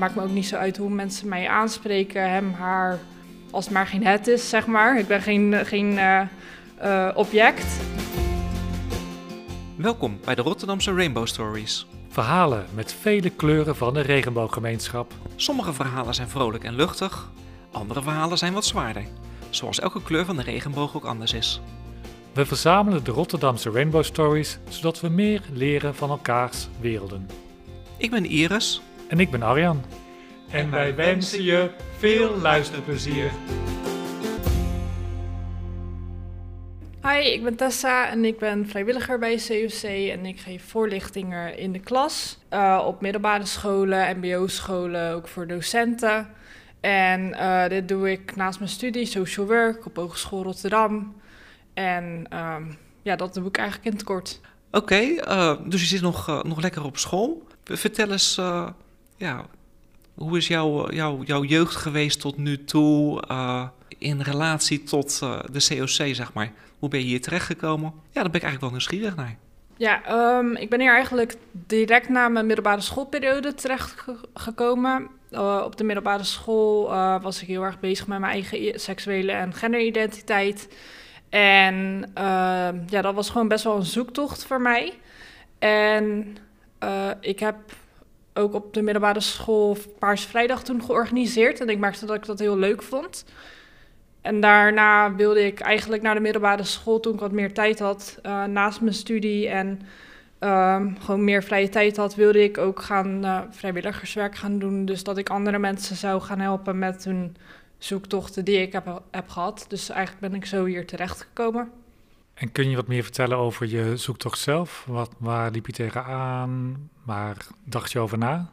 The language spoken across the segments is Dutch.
maakt me ook niet zo uit hoe mensen mij aanspreken, hem, haar, als het maar geen het is, zeg maar. Ik ben geen, geen uh, uh, object. Welkom bij de Rotterdamse Rainbow Stories. Verhalen met vele kleuren van de regenbooggemeenschap. Sommige verhalen zijn vrolijk en luchtig, andere verhalen zijn wat zwaarder. Zoals elke kleur van de regenboog ook anders is. We verzamelen de Rotterdamse Rainbow Stories zodat we meer leren van elkaars werelden. Ik ben Iris. En ik ben Arjan. En wij wensen je veel luisterplezier. Hi, ik ben Tessa en ik ben vrijwilliger bij COC en ik geef voorlichtingen in de klas uh, op middelbare scholen, mbo-scholen, ook voor docenten. En uh, dit doe ik naast mijn studie Social Work op Hogeschool Rotterdam. En uh, ja, dat doe ik eigenlijk in het kort. Oké, okay, uh, dus je zit nog, nog lekker op school. Vertel eens, ja, hoe is jouw, jouw, jouw jeugd geweest tot nu toe in relatie tot de COC, zeg maar? Hoe ben je hier terechtgekomen? Ja, daar ben ik eigenlijk wel nieuwsgierig naar. Ja, um, ik ben hier eigenlijk direct na mijn middelbare schoolperiode terechtgekomen. Uh, op de middelbare school uh, was ik heel erg bezig met mijn eigen seksuele en genderidentiteit. En uh, ja, dat was gewoon best wel een zoektocht voor mij. En uh, ik heb ook op de middelbare school Paars Vrijdag toen georganiseerd. En ik merkte dat ik dat heel leuk vond. En daarna wilde ik eigenlijk naar de middelbare school toen ik wat meer tijd had uh, naast mijn studie en um, gewoon meer vrije tijd had, wilde ik ook gaan uh, vrijwilligerswerk gaan doen. Dus dat ik andere mensen zou gaan helpen met hun zoektochten die ik heb, heb gehad. Dus eigenlijk ben ik zo hier terechtgekomen. En kun je wat meer vertellen over je zoektocht zelf? Wat, waar liep je tegenaan? Waar dacht je over na?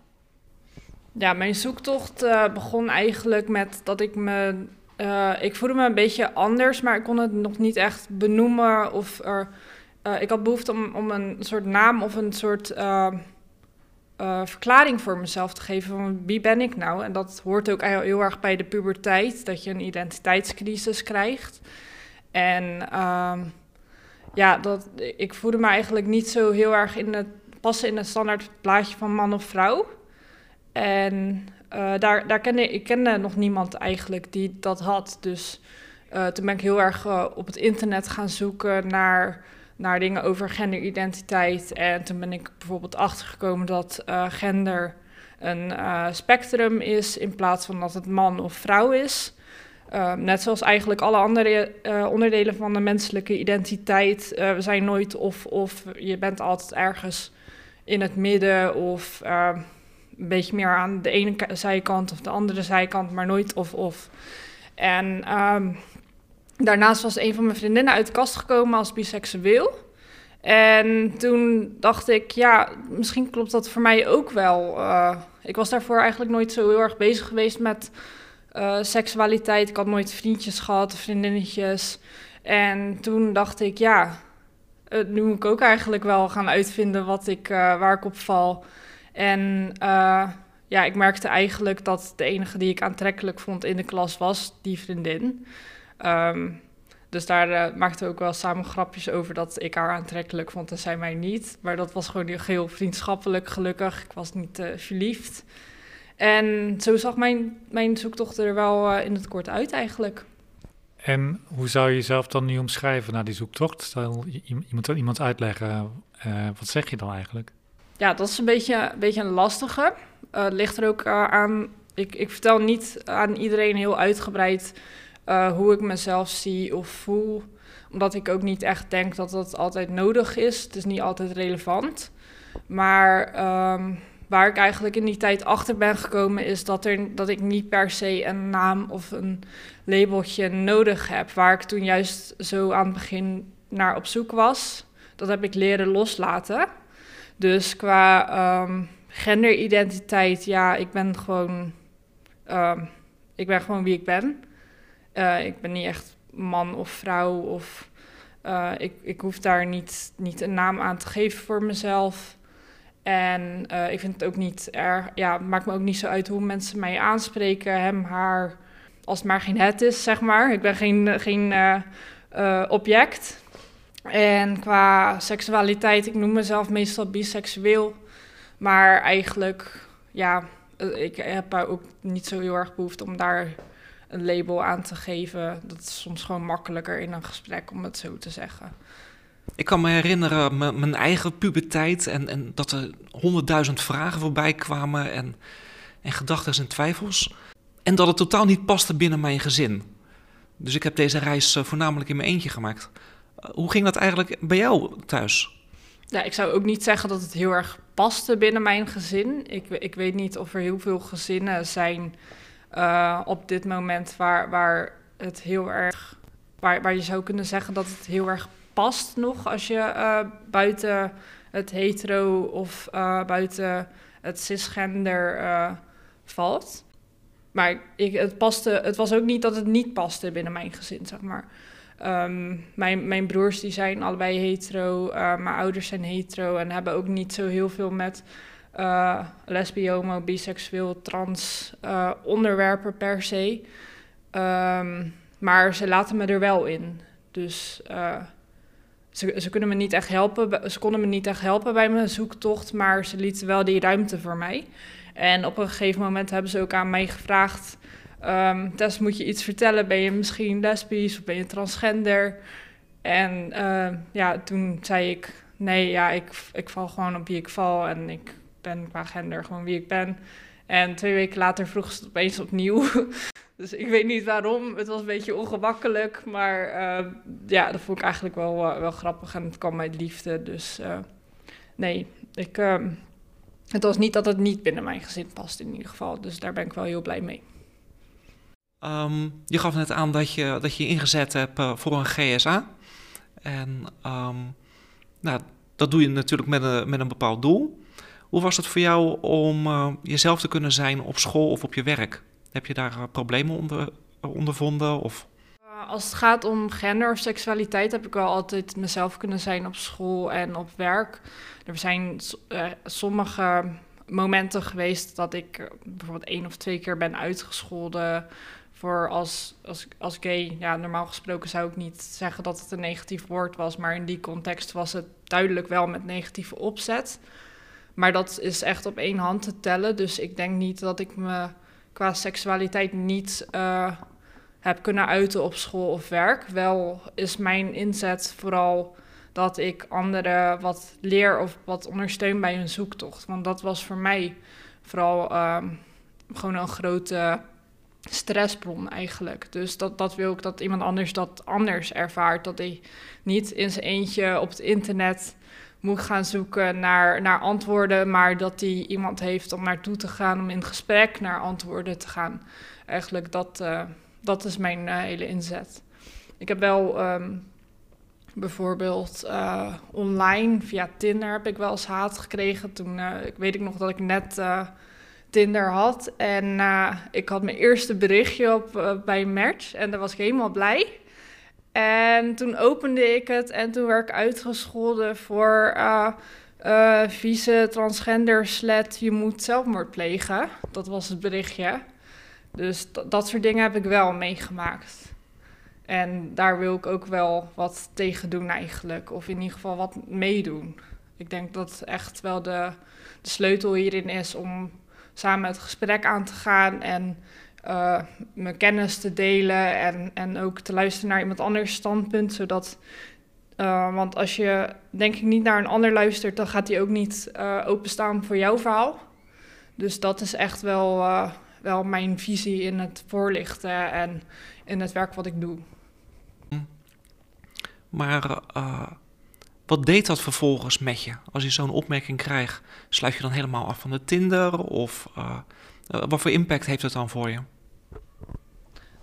Ja, mijn zoektocht uh, begon eigenlijk met dat ik me uh, ik voelde me een beetje anders, maar ik kon het nog niet echt benoemen. Of er, uh, ik had behoefte om, om een soort naam of een soort verklaring voor mezelf te geven van wie ben ik nou. En dat hoort ook heel erg bij de puberteit, dat je een identiteitscrisis krijgt. En ehm, ja, dat, ik voelde me eigenlijk niet zo heel erg in het, passen in het standaard plaatje van man of vrouw. En uh, daar, daar kende, ik kende nog niemand eigenlijk die dat had. Dus uh, toen ben ik heel erg uh, op het internet gaan zoeken naar, naar dingen over genderidentiteit. En toen ben ik bijvoorbeeld achtergekomen dat gender een spectrum is in plaats van dat het man of vrouw is. Net zoals eigenlijk alle andere onderdelen van de menselijke identiteit. we zijn nooit of of. Je bent altijd ergens in het midden of een beetje meer aan de ene zijkant of de andere zijkant, maar nooit of-of. En um, daarnaast was een van mijn vriendinnen uit de kast gekomen als biseksueel. En toen dacht ik, ja, misschien klopt dat voor mij ook wel. Uh, ik was daarvoor eigenlijk nooit zo heel erg bezig geweest met uh, seksualiteit. Ik had nooit vriendjes gehad, vriendinnetjes. En toen dacht ik, ja, uh, nu moet ik ook eigenlijk wel gaan uitvinden wat ik, waar ik op val. En ja, ik merkte eigenlijk dat de enige die ik aantrekkelijk vond in de klas was die vriendin. Um, dus daar uh, maakten we ook wel samen grapjes over dat ik haar aantrekkelijk vond en zij mij niet. Maar dat was gewoon heel vriendschappelijk, gelukkig. Ik was niet verliefd. En zo zag mijn, mijn zoektocht er wel uh, in het kort uit eigenlijk. En hoe zou je jezelf dan nu omschrijven na die zoektocht? Stel, iemand, iemand uitleggen, wat zeg je dan eigenlijk? Ja, dat is een beetje, een, beetje een lastige. Uh, ligt er ook aan. Ik, ik vertel niet aan iedereen heel uitgebreid hoe ik mezelf zie of voel. Omdat ik ook niet echt denk dat dat altijd nodig is. Het is niet altijd relevant. Maar um, waar ik eigenlijk in die tijd achter ben gekomen, is dat, er, dat ik niet per se een naam of een labeltje nodig heb. Waar ik toen juist zo aan het begin naar op zoek was. Dat heb ik leren loslaten. Dus qua um, genderidentiteit, ja, ik ben gewoon, um, ik ben gewoon wie ik ben. Uh, ik ben niet echt man of vrouw of uh, ik, ik hoef daar niet, niet een naam aan te geven voor mezelf. En uh, ik vind het ook niet erg, ja, maakt me ook niet zo uit hoe mensen mij aanspreken, hem, haar, als het maar geen het is, zeg maar. Ik ben geen, geen object. En qua seksualiteit, ik noem mezelf meestal biseksueel. Maar eigenlijk, ja, eh, ik heb ook niet zo heel erg behoefte om daar een label aan te geven. Dat is soms gewoon makkelijker in een gesprek om het zo te zeggen. Ik kan me herinneren, mijn eigen puberteit en, en dat er honderdduizend vragen voorbij kwamen en, en gedachten en twijfels. En dat het totaal niet paste binnen mijn gezin. Dus ik heb deze reis eh, voornamelijk in mijn eentje gemaakt. Eh, hoe ging dat eigenlijk bij jou thuis? Ja, ik zou ook niet zeggen dat het heel erg paste binnen mijn gezin. Ik, ik weet niet of er heel veel gezinnen zijn uh, op dit moment waar, waar het heel erg. Waar, waar je zou kunnen zeggen dat het heel erg past nog als je uh, buiten het hetero of uh, buiten het cisgender valt. Maar ik, het, paste, het was ook niet dat het niet paste binnen mijn gezin, zeg maar. Um, mijn, mijn broers die zijn allebei hetero, mijn ouders zijn hetero en hebben ook niet zo heel veel met uh, homo, biseksueel, trans onderwerpen per se. Um, maar ze laten me er wel in. Dus uh, ze, ze, kunnen me niet echt helpen. Ze konden me niet echt helpen bij mijn zoektocht, maar ze lieten wel die ruimte voor mij. En op een gegeven moment hebben ze ook aan mij gevraagd: um, Tess, moet je iets vertellen? Ben je misschien lesbisch of ben je transgender? En ja, toen zei ik: Nee, ja, ik, ik val gewoon op wie ik val en ik ben qua gender gewoon wie ik ben. En twee weken later vroeg ze het opeens opnieuw. dus ik weet niet waarom. Het was een beetje ongemakkelijk. Maar uh, ja, dat vond ik eigenlijk wel, uh, wel grappig. En het kwam uit liefde. Dus uh, nee, ik, ehm, het was niet dat het niet binnen mijn gezin past in ieder geval. Dus daar ben ik wel heel blij mee. Um, je gaf net aan dat je dat je ingezet hebt voor een GSA. En um, nou, dat doe je natuurlijk met een, met een bepaald doel. Hoe was het voor jou om uh, jezelf te kunnen zijn op school of op je werk? Heb je daar uh, problemen onder, uh, ondervonden? Of? Als het gaat om gender of seksualiteit heb ik wel altijd mezelf kunnen zijn op school en op werk. Er zijn sommige momenten geweest dat ik bijvoorbeeld één of twee keer ben uitgescholden voor als, als, als gay. Ja, normaal gesproken zou ik niet zeggen dat het een negatief woord was, maar in die context was het duidelijk wel met negatieve opzet. Maar dat is echt op één hand te tellen. Dus ik denk niet dat ik me qua seksualiteit niet uh, heb kunnen uiten op school of werk. Wel is mijn inzet vooral dat ik anderen wat leer of wat ondersteun bij hun zoektocht. Want dat was voor mij vooral uh, gewoon een grote stressbron eigenlijk. Dus dat, dat wil ik dat iemand anders dat anders ervaart. Dat hij niet in zijn eentje op het internet moet gaan zoeken naar, naar antwoorden, maar dat hij iemand heeft om naartoe te gaan, om in gesprek naar antwoorden te gaan. Eigenlijk dat, uh, dat is mijn uh, hele inzet. Ik heb wel um, bijvoorbeeld uh, online via Tinder heb ik wel eens haat gekregen. Toen weet ik nog dat ik net Tinder had en ik had mijn eerste berichtje op bij Match en daar was ik helemaal blij. En toen opende ik het en toen werd ik uitgescholden voor uh, uh, vieze transgender slet, je moet zelfmoord plegen. Dat was het berichtje. Dus dat soort dingen heb ik wel meegemaakt. En daar wil ik ook wel wat tegen doen eigenlijk. Of in ieder geval wat meedoen. Ik denk dat echt wel de, de sleutel hierin is om samen het gesprek aan te gaan en uh, mijn kennis te delen en, en ook te luisteren naar iemand anders standpunt, zodat uh, want als je denk ik niet naar een ander luistert, dan gaat hij ook niet uh, openstaan voor jouw verhaal. Dus dat is echt wel, wel mijn visie in het voorlichten en in het werk wat ik doe. Maar wat deed dat vervolgens met je? Als je zo'n opmerking krijgt, sluit je dan helemaal af van de Tinder? Of wat voor impact heeft het dan voor je?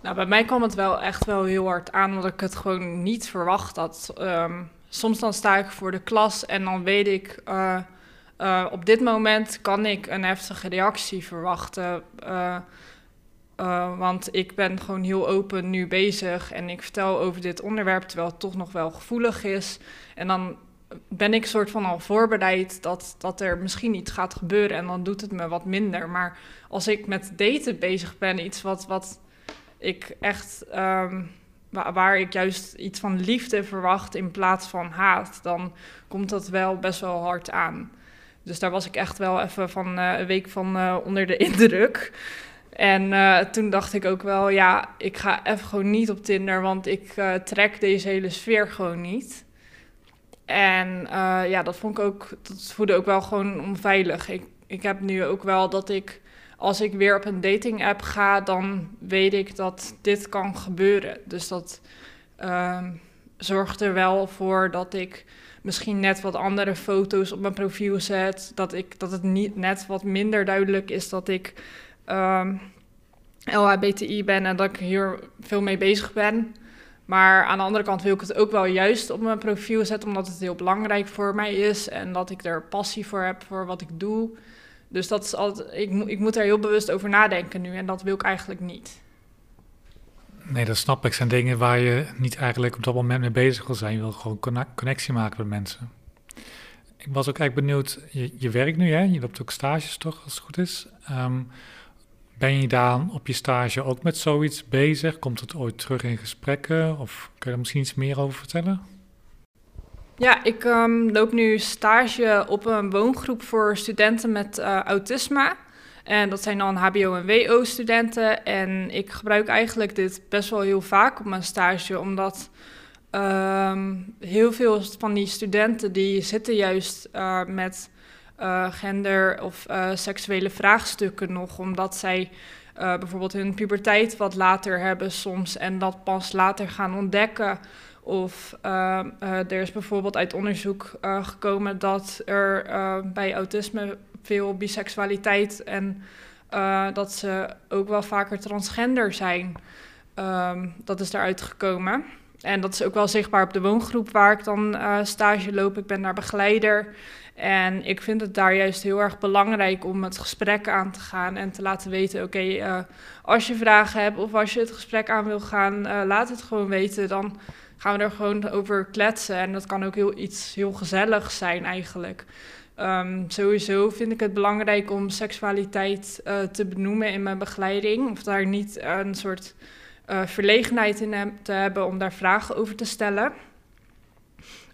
Nou, bij mij kwam het wel echt wel heel hard aan, omdat ik het gewoon niet verwacht had. Um, soms dan sta ik voor de klas en dan weet ik, uh, uh, op dit moment kan ik een heftige reactie verwachten. Want ik ben gewoon heel open nu bezig en ik vertel over dit onderwerp, terwijl het toch nog wel gevoelig is. En dan ben ik soort van al voorbereid dat, dat er misschien iets gaat gebeuren en dan doet het me wat minder. Maar als ik met daten bezig ben, iets wat, wat ik echt, um, waar, ik juist iets van liefde verwacht in plaats van haat, dan komt dat wel best wel hard aan. Dus daar was ik echt wel even van een week van onder de indruk. En toen dacht ik ook wel, ja, ik ga even gewoon niet op Tinder, want ik trek deze hele sfeer gewoon niet. En ja, dat vond ik ook, dat voelde ook wel gewoon onveilig. Ik, ik heb nu ook wel dat ik als ik weer op een dating app ga, dan weet ik dat dit kan gebeuren. Dus dat uh, zorgt er wel voor dat ik misschien net wat andere foto's op mijn profiel zet. Dat, ik, dat het niet net wat minder duidelijk is dat ik ehm, LHBTI ben en dat ik hier veel mee bezig ben. Maar aan de andere kant wil ik het ook wel juist op mijn profiel zetten, omdat het heel belangrijk voor mij is en dat ik er passie voor heb voor wat ik doe. Dus dat is altijd, ik, ik moet er heel bewust over nadenken nu en dat wil ik eigenlijk niet. Nee, dat snap ik. zijn dingen waar je niet eigenlijk op dat moment mee bezig wil zijn. Je wil gewoon connectie maken met mensen. Ik was ook eigenlijk benieuwd, je, je werkt nu, hè? je loopt ook stages toch, als het goed is. Ehm, ben je daar op je stage ook met zoiets bezig? Komt het ooit terug in gesprekken? Of kun je er misschien iets meer over vertellen? Ja, ik um, loop nu stage op een woongroep voor studenten met uh, autisme. En dat zijn dan HBO- en WO-studenten. En ik gebruik eigenlijk dit best wel heel vaak op mijn stage, omdat um, heel veel van die studenten die zitten juist uh, met uh, gender- of seksuele vraagstukken nog, omdat zij bijvoorbeeld hun puberteit wat later hebben soms en dat pas later gaan ontdekken. Of er is bijvoorbeeld uit onderzoek gekomen dat er bij autisme veel biseksualiteit en dat ze ook wel vaker transgender zijn. Um, dat is eruit gekomen. En dat is ook wel zichtbaar op de woongroep waar ik dan stage loop. Ik ben daar begeleider. En ik vind het daar juist heel erg belangrijk om het gesprek aan te gaan en te laten weten: oké, okay, als je vragen hebt of als je het gesprek aan wil gaan, laat het gewoon weten. Dan gaan we er gewoon over kletsen. En dat kan ook heel, iets heel gezelligs zijn eigenlijk. Um, sowieso vind ik het belangrijk om seksualiteit uh, te benoemen in mijn begeleiding. Of daar niet een soort verlegenheid in te hebben om daar vragen over te stellen.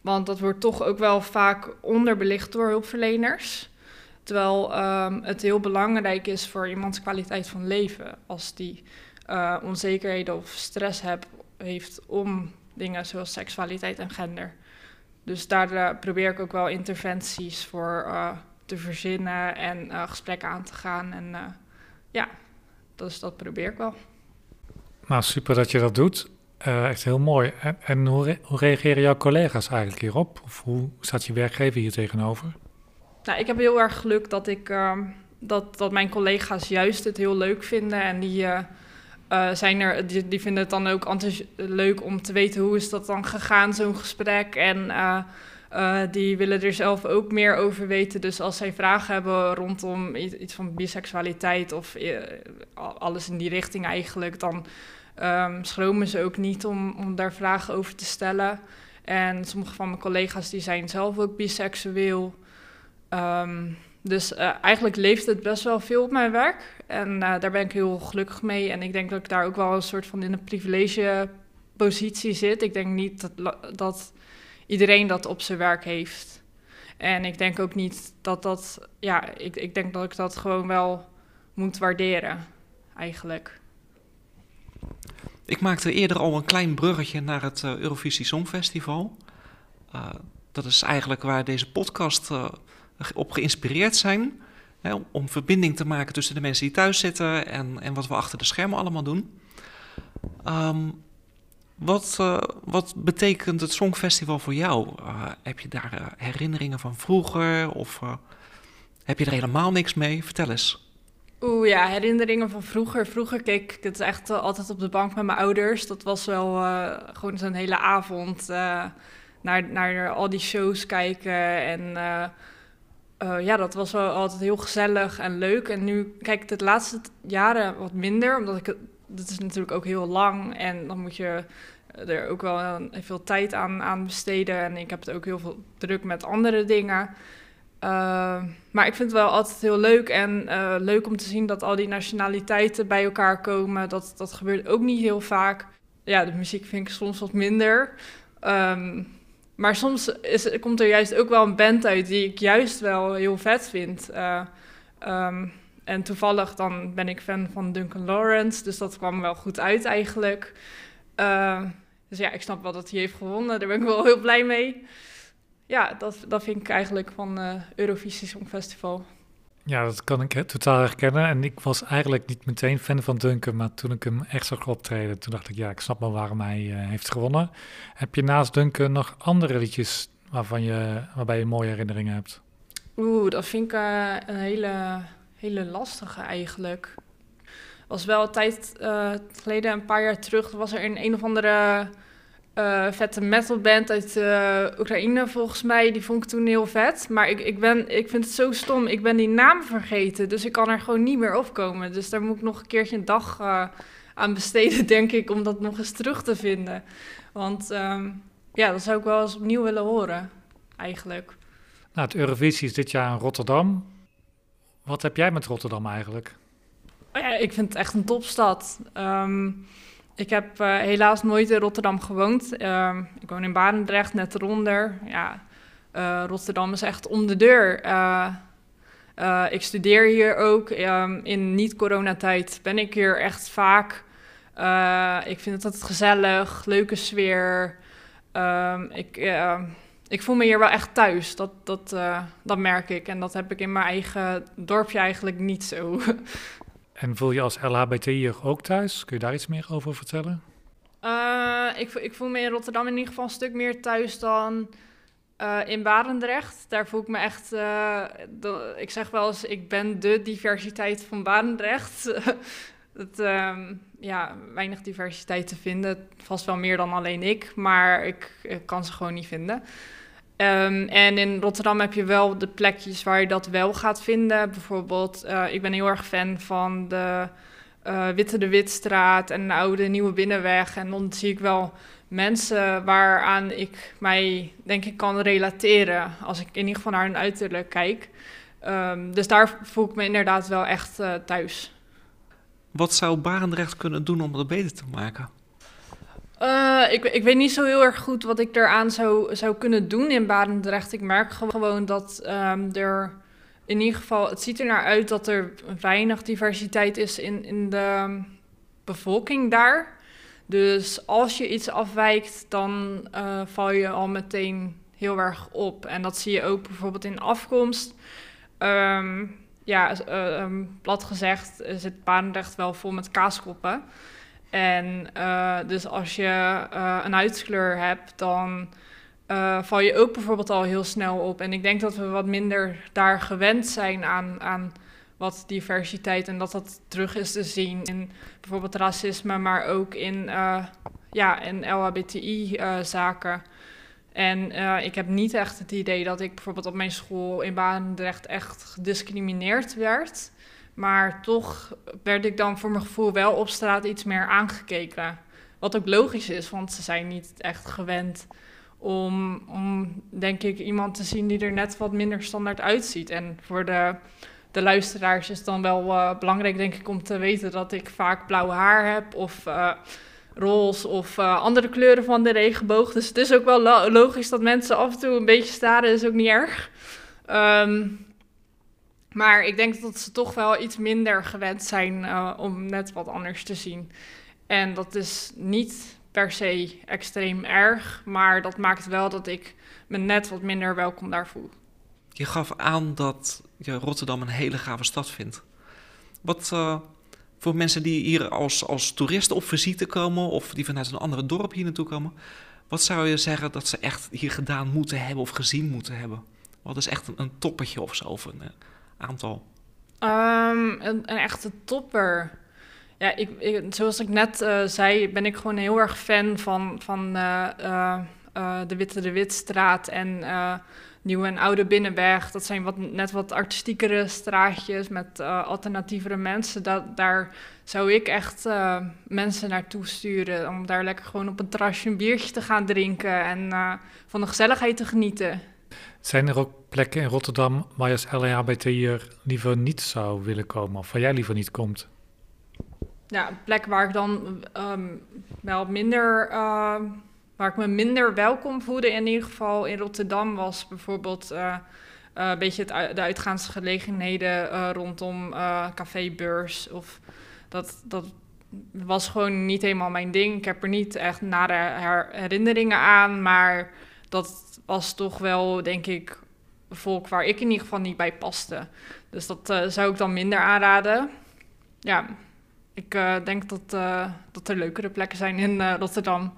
Want dat wordt toch ook wel vaak onderbelicht door hulpverleners. Terwijl um, het heel belangrijk is voor iemands kwaliteit van leven. Als die uh, onzekerheden of stress heeft om dingen zoals seksualiteit en gender. Dus daar uh, probeer ik ook wel interventies voor uh, te verzinnen en gesprekken aan te gaan. En ja, dus dat probeer ik wel. Nou, super dat je dat doet. Echt heel mooi. En, hoe, hoe, reageren jouw collega's eigenlijk hierop? Of hoe staat je werkgever hier tegenover? Nou, ik heb heel erg geluk dat, ik, ehm, dat, dat mijn collega's juist het heel leuk vinden en die uh, zijn er, die, die, vinden het dan ook leuk om te weten hoe is dat dan gegaan, zo'n gesprek. En die willen er zelf ook meer over weten. Dus als zij vragen hebben rondom iets van biseksualiteit of alles in die richting eigenlijk, dan um, schromen ze ook niet om, om daar vragen over te stellen. En sommige van mijn collega's die zijn zelf ook biseksueel. Um, dus uh, eigenlijk leeft het best wel veel op mijn werk. En uh, daar ben ik heel gelukkig mee. En ik denk dat ik daar ook wel een soort van in een privilege positie zit. Ik denk niet dat, dat iedereen dat op zijn werk heeft. En ik denk ook niet dat dat... Ja, ik, ik denk dat ik dat gewoon wel moet waarderen, eigenlijk. Ik maakte eerder al een klein bruggetje naar het uh, Eurovisie Songfestival. dat is eigenlijk waar deze podcast op geïnspireerd zijn. Hè, om verbinding te maken tussen de mensen die thuis zitten en, en wat we achter de schermen allemaal doen. Um, wat, wat betekent het Songfestival voor jou? Heb je daar herinneringen van vroeger of heb je er helemaal niks mee? Vertel eens. Oeh ja, herinneringen van vroeger. Vroeger keek ik het echt altijd op de bank met mijn ouders. Dat was wel gewoon zo'n hele avond naar, naar al die shows kijken en uh, ja, dat was wel altijd heel gezellig en leuk. En nu kijk ik het de laatste jaren wat minder, omdat ik het, dat is natuurlijk ook heel lang en dan moet je er ook wel veel tijd aan, aan besteden. En ik heb het ook heel veel druk met andere dingen. Uh, maar ik vind het wel altijd heel leuk en uh, leuk om te zien dat al die nationaliteiten bij elkaar komen. Dat, dat gebeurt ook niet heel vaak. Ja, de muziek vind ik soms wat minder. Um, Maar soms is, komt er juist ook wel een band uit die ik juist wel heel vet vind. Eh, ehm, en toevallig dan ben ik fan van Duncan Lawrence, dus dat kwam wel goed uit eigenlijk. Dus ja, ik snap wel dat hij heeft gewonnen, daar ben ik wel heel blij mee. Ja, dat, dat vind ik eigenlijk van uh, Eurovisie Songfestival. Ja, dat kan ik totaal herkennen. En ik was eigenlijk niet meteen fan van Duncan, maar toen ik hem echt zag optreden, toen dacht ik, ja, ik snap wel waarom hij uh, heeft gewonnen. Heb je naast Duncan nog andere liedjes waarvan je, waarbij je mooie herinneringen hebt? Oeh, dat vind ik uh, een hele, hele lastige eigenlijk. Was wel een tijd uh, geleden, een paar jaar terug, was er een een of andere uh, vette metalband uit uh, Oekraïne, volgens mij. Die vond ik toen heel vet. Maar ik, ik, ben, ik vind het zo stom. Ik ben die naam vergeten. Dus ik kan er gewoon niet meer opkomen. Dus daar moet ik nog een keertje een dag uh, aan besteden, denk ik, om dat nog eens terug te vinden. Want um, ja, dat zou ik wel eens opnieuw willen horen, eigenlijk. Nou, het Eurovisie is dit jaar in Rotterdam. Wat heb jij met Rotterdam eigenlijk? Oh ja, ik vind het echt een topstad. Um, ik heb uh, helaas nooit in Rotterdam gewoond. Uh, ik woon in Barendrecht, net eronder. Ja, uh, Rotterdam is echt om de deur. Uh, ik studeer hier ook. Um, in niet-coronatijd ben ik hier echt vaak. ik vind het altijd gezellig, leuke sfeer. Um, ik, ik voel me hier wel echt thuis. Dat, dat, dat merk ik. En dat heb ik in mijn eigen dorpje eigenlijk niet zo. En voel je als LHBTI ook thuis? Kun je daar iets meer over vertellen? Uh, ik, ik, voel me in Rotterdam in ieder geval een stuk meer thuis dan uh, in Barendrecht. Daar voel ik me echt... De, ik zeg wel eens, ik ben de diversiteit van Barendrecht. het, um, ja, weinig diversiteit te vinden. Vast wel meer dan alleen ik, maar ik kan ze gewoon niet vinden. Um, en in Rotterdam heb je wel de plekjes waar je dat wel gaat vinden. Bijvoorbeeld, uh, ik ben heel erg fan van de uh, Witte de Witstraat en de oude Nieuwe Binnenweg. En dan zie ik wel mensen waaraan ik mij, denk ik, kan relateren. Als ik in ieder geval naar hun uiterlijk kijk. Um, dus daar voel ik me inderdaad wel echt uh, thuis. Wat zou Barendrecht kunnen doen om dat beter te maken? Uh, ik, ik weet niet zo heel erg goed wat ik eraan zou, zou kunnen doen in Barendrecht. Ik merk gewoon dat um, er in ieder geval, het ziet er naar uit dat er weinig diversiteit is in, in de bevolking daar. Dus als je iets afwijkt, dan uh, val je al meteen heel erg op. En dat zie je ook bijvoorbeeld in afkomst. Um, ja, uh, um, plat gezegd zit Barendrecht wel vol met kaaskoppen. En uh, dus als je uh, een huidskleur hebt, dan uh, val je ook bijvoorbeeld al heel snel op. En ik denk dat we wat minder daar gewend zijn aan, aan wat diversiteit en dat dat terug is te zien in bijvoorbeeld racisme, maar ook in, ja, in LHBTI-zaken. En ik heb niet echt het idee dat ik bijvoorbeeld op mijn school in Barendrecht echt gediscrimineerd werd. Maar toch werd ik dan voor mijn gevoel wel op straat iets meer aangekeken. Wat ook logisch is, want ze zijn niet echt gewend om, denk ik, iemand te zien die er net wat minder standaard uitziet. En voor de, de luisteraars is het dan wel uh, belangrijk, denk ik, om te weten dat ik vaak blauw haar heb of uh, roze of uh, andere kleuren van de regenboog. Dus het is ook wel lo logisch dat mensen af en toe een beetje staren, is ook niet erg. Um, maar ik denk dat ze toch wel iets minder gewend zijn uh, om net wat anders te zien. En dat is niet per se extreem erg, maar dat maakt wel dat ik me net wat minder welkom daar voel. Je gaf aan dat je Rotterdam een hele gave stad vindt. Wat uh, voor mensen die hier als, als toeristen op visite komen of die vanuit een andere dorp hier naartoe komen, wat zou je zeggen dat ze echt hier gedaan moeten hebben of gezien moeten hebben? Wat is echt een, toppetje of zo? Een, aantal? Um, een, een, echte topper. Ja, ik, zoals ik net uh, zei, ben ik gewoon heel erg fan van, van uh, uh, de Witte de Witstraat en Nieuwe en Oude Binnenweg. Dat zijn wat, net wat artistiekere straatjes met alternatievere mensen. Dat, daar zou ik echt mensen naartoe sturen om daar lekker gewoon op een terrasje een biertje te gaan drinken en van de gezelligheid te genieten. Zijn er ook plekken in Rotterdam waar je als LHBT'er liever niet zou willen komen of waar jij liever niet komt? Ja, een plek waar ik dan um, wel minder, uh, waar ik me minder welkom voelde, in ieder geval in Rotterdam, was bijvoorbeeld uh, een beetje het, de uitgaansgelegenheden rondom cafébeurs. Of dat, dat was gewoon niet helemaal mijn ding. Ik heb er niet echt nare herinneringen aan, maar dat was toch wel, denk ik, volk waar ik in ieder geval niet bij paste. Dus dat uh, zou ik dan minder aanraden. Ja, ik uh, denk dat, uh, dat er leukere plekken zijn in Rotterdam.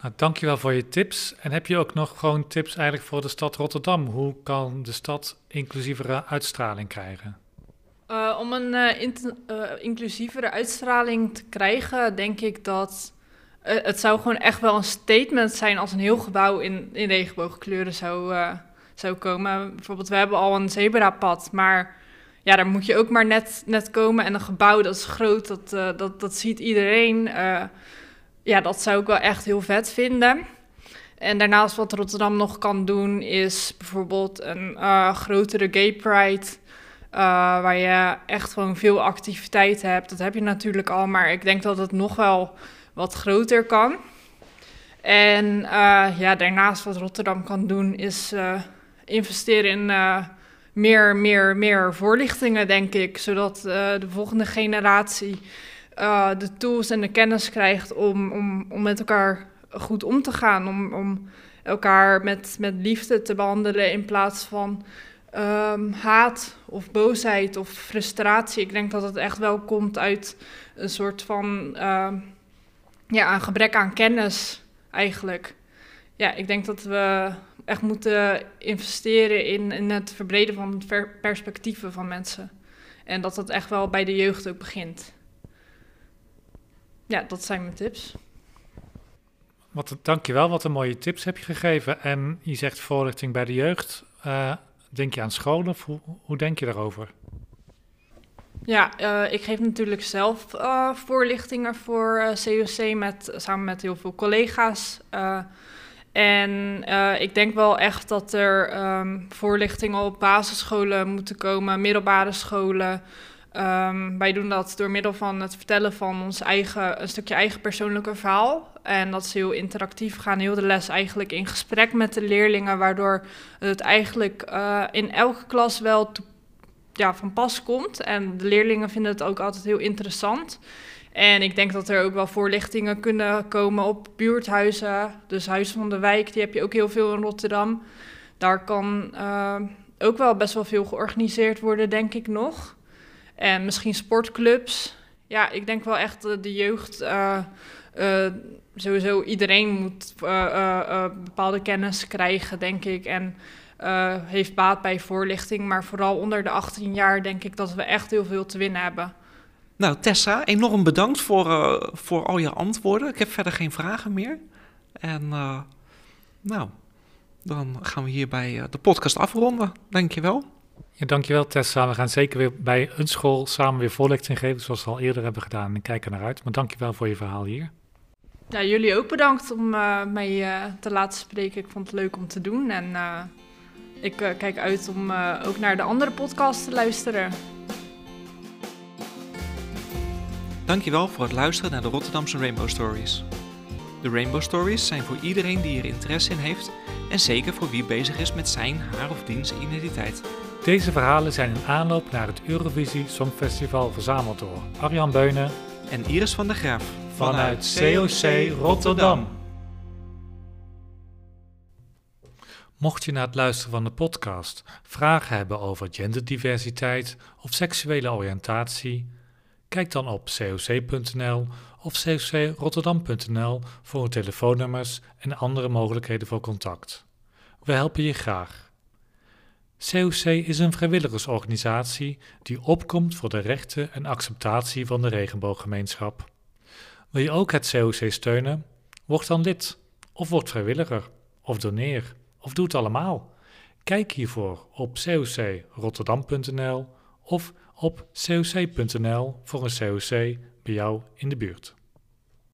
Nou, dankjewel voor je tips. En heb je ook nog gewoon tips eigenlijk voor de stad Rotterdam? Hoe kan de stad inclusievere uitstraling krijgen? om een inclusievere uitstraling te krijgen, denk ik dat het zou gewoon echt wel een statement zijn als een heel gebouw in, in regenboogkleuren zou, zou komen. Bijvoorbeeld, we hebben al een zebrapad, maar ja, daar moet je ook maar net, net komen. En een gebouw dat is groot, dat, uh, dat, dat ziet iedereen. Ja, dat zou ik wel echt heel vet vinden. En daarnaast wat Rotterdam nog kan doen, is bijvoorbeeld een grotere gay pride. waar je echt gewoon veel activiteit hebt. Dat heb je natuurlijk al, maar ik denk dat het nog wel wat groter kan. En ja, daarnaast wat Rotterdam kan doen, is investeren in uh, meer, meer, meer voorlichtingen, denk ik. Zodat de volgende generatie de tools en de kennis krijgt om, om, om met elkaar goed om te gaan. Om, om elkaar met, met liefde te behandelen in plaats van um, haat of boosheid of frustratie. Ik denk dat het echt wel komt uit een soort van ja, een gebrek aan kennis eigenlijk. Ja, ik denk dat we echt moeten investeren in, in het verbreden van perspectieven van mensen. En dat dat echt wel bij de jeugd ook begint. Ja, dat zijn mijn tips. Wat, dankjewel, wat een mooie tips heb je gegeven. En je zegt voorlichting bij de jeugd. Uh, denk je aan scholen hoe, hoe denk je daarover? Ja, uh, ik geef natuurlijk zelf uh, voorlichtingen voor COC met, samen met heel veel collega's. En uh, ik denk wel echt dat er um, voorlichtingen op basisscholen moeten komen, middelbare scholen. Um, wij doen dat door middel van het vertellen van ons eigen, een stukje eigen persoonlijke verhaal. En dat is heel interactief. Gaan heel de les eigenlijk in gesprek met de leerlingen, waardoor het eigenlijk uh, in elke klas wel ja, van pas komt. En de leerlingen vinden het ook altijd heel interessant. En ik denk dat er ook wel voorlichtingen kunnen komen op buurthuizen. Dus Huis van de Wijk, die heb je ook heel veel in Rotterdam. Daar kan uh, ook wel best wel veel georganiseerd worden, denk ik nog. En misschien sportclubs. Ja, ik denk wel echt de, de jeugd. Uh, sowieso iedereen moet bepaalde kennis krijgen, denk ik. En heeft baat bij voorlichting. Maar vooral onder de 18 jaar denk ik dat we echt heel veel te winnen hebben. Nou, Tessa, enorm bedankt voor, uh, voor al je antwoorden. Ik heb verder geen vragen meer. En uh, nou, dan gaan we hierbij uh, de podcast afronden. Dankjewel. Ja, dankjewel Tessa. We gaan zeker weer bij een school samen weer voorlichting geven, zoals we al eerder hebben gedaan. En kijken naar uit. Maar dankjewel voor je verhaal hier. Ja, jullie ook bedankt om mij te laten spreken. Ik vond het leuk om te doen. En ik kijk uit om ook naar de andere podcast te luisteren. Dankjewel voor het luisteren naar de Rotterdamse Rainbow Stories. De Rainbow Stories zijn voor iedereen die er interesse in heeft en zeker voor wie bezig is met zijn, haar of diens identiteit. Deze verhalen zijn in aanloop naar het Eurovisie Songfestival verzameld door Arjan Beunen en Iris van der Graaf vanuit COC Rotterdam. Mocht je na het luisteren van de podcast vragen hebben over genderdiversiteit of seksuele oriëntatie, Kijk dan op coc.nl of cocrotterdam.nl voor telefoonnummers en andere mogelijkheden voor contact. We helpen je graag. COC is een vrijwilligersorganisatie die opkomt voor de rechten en acceptatie van de regenbooggemeenschap. Wil je ook het COC steunen? Word dan lid, of word vrijwilliger, of doneer, of doe het allemaal. Kijk hiervoor op cocrotterdam.nl of op coc.nl voor een COC bij jou in de buurt.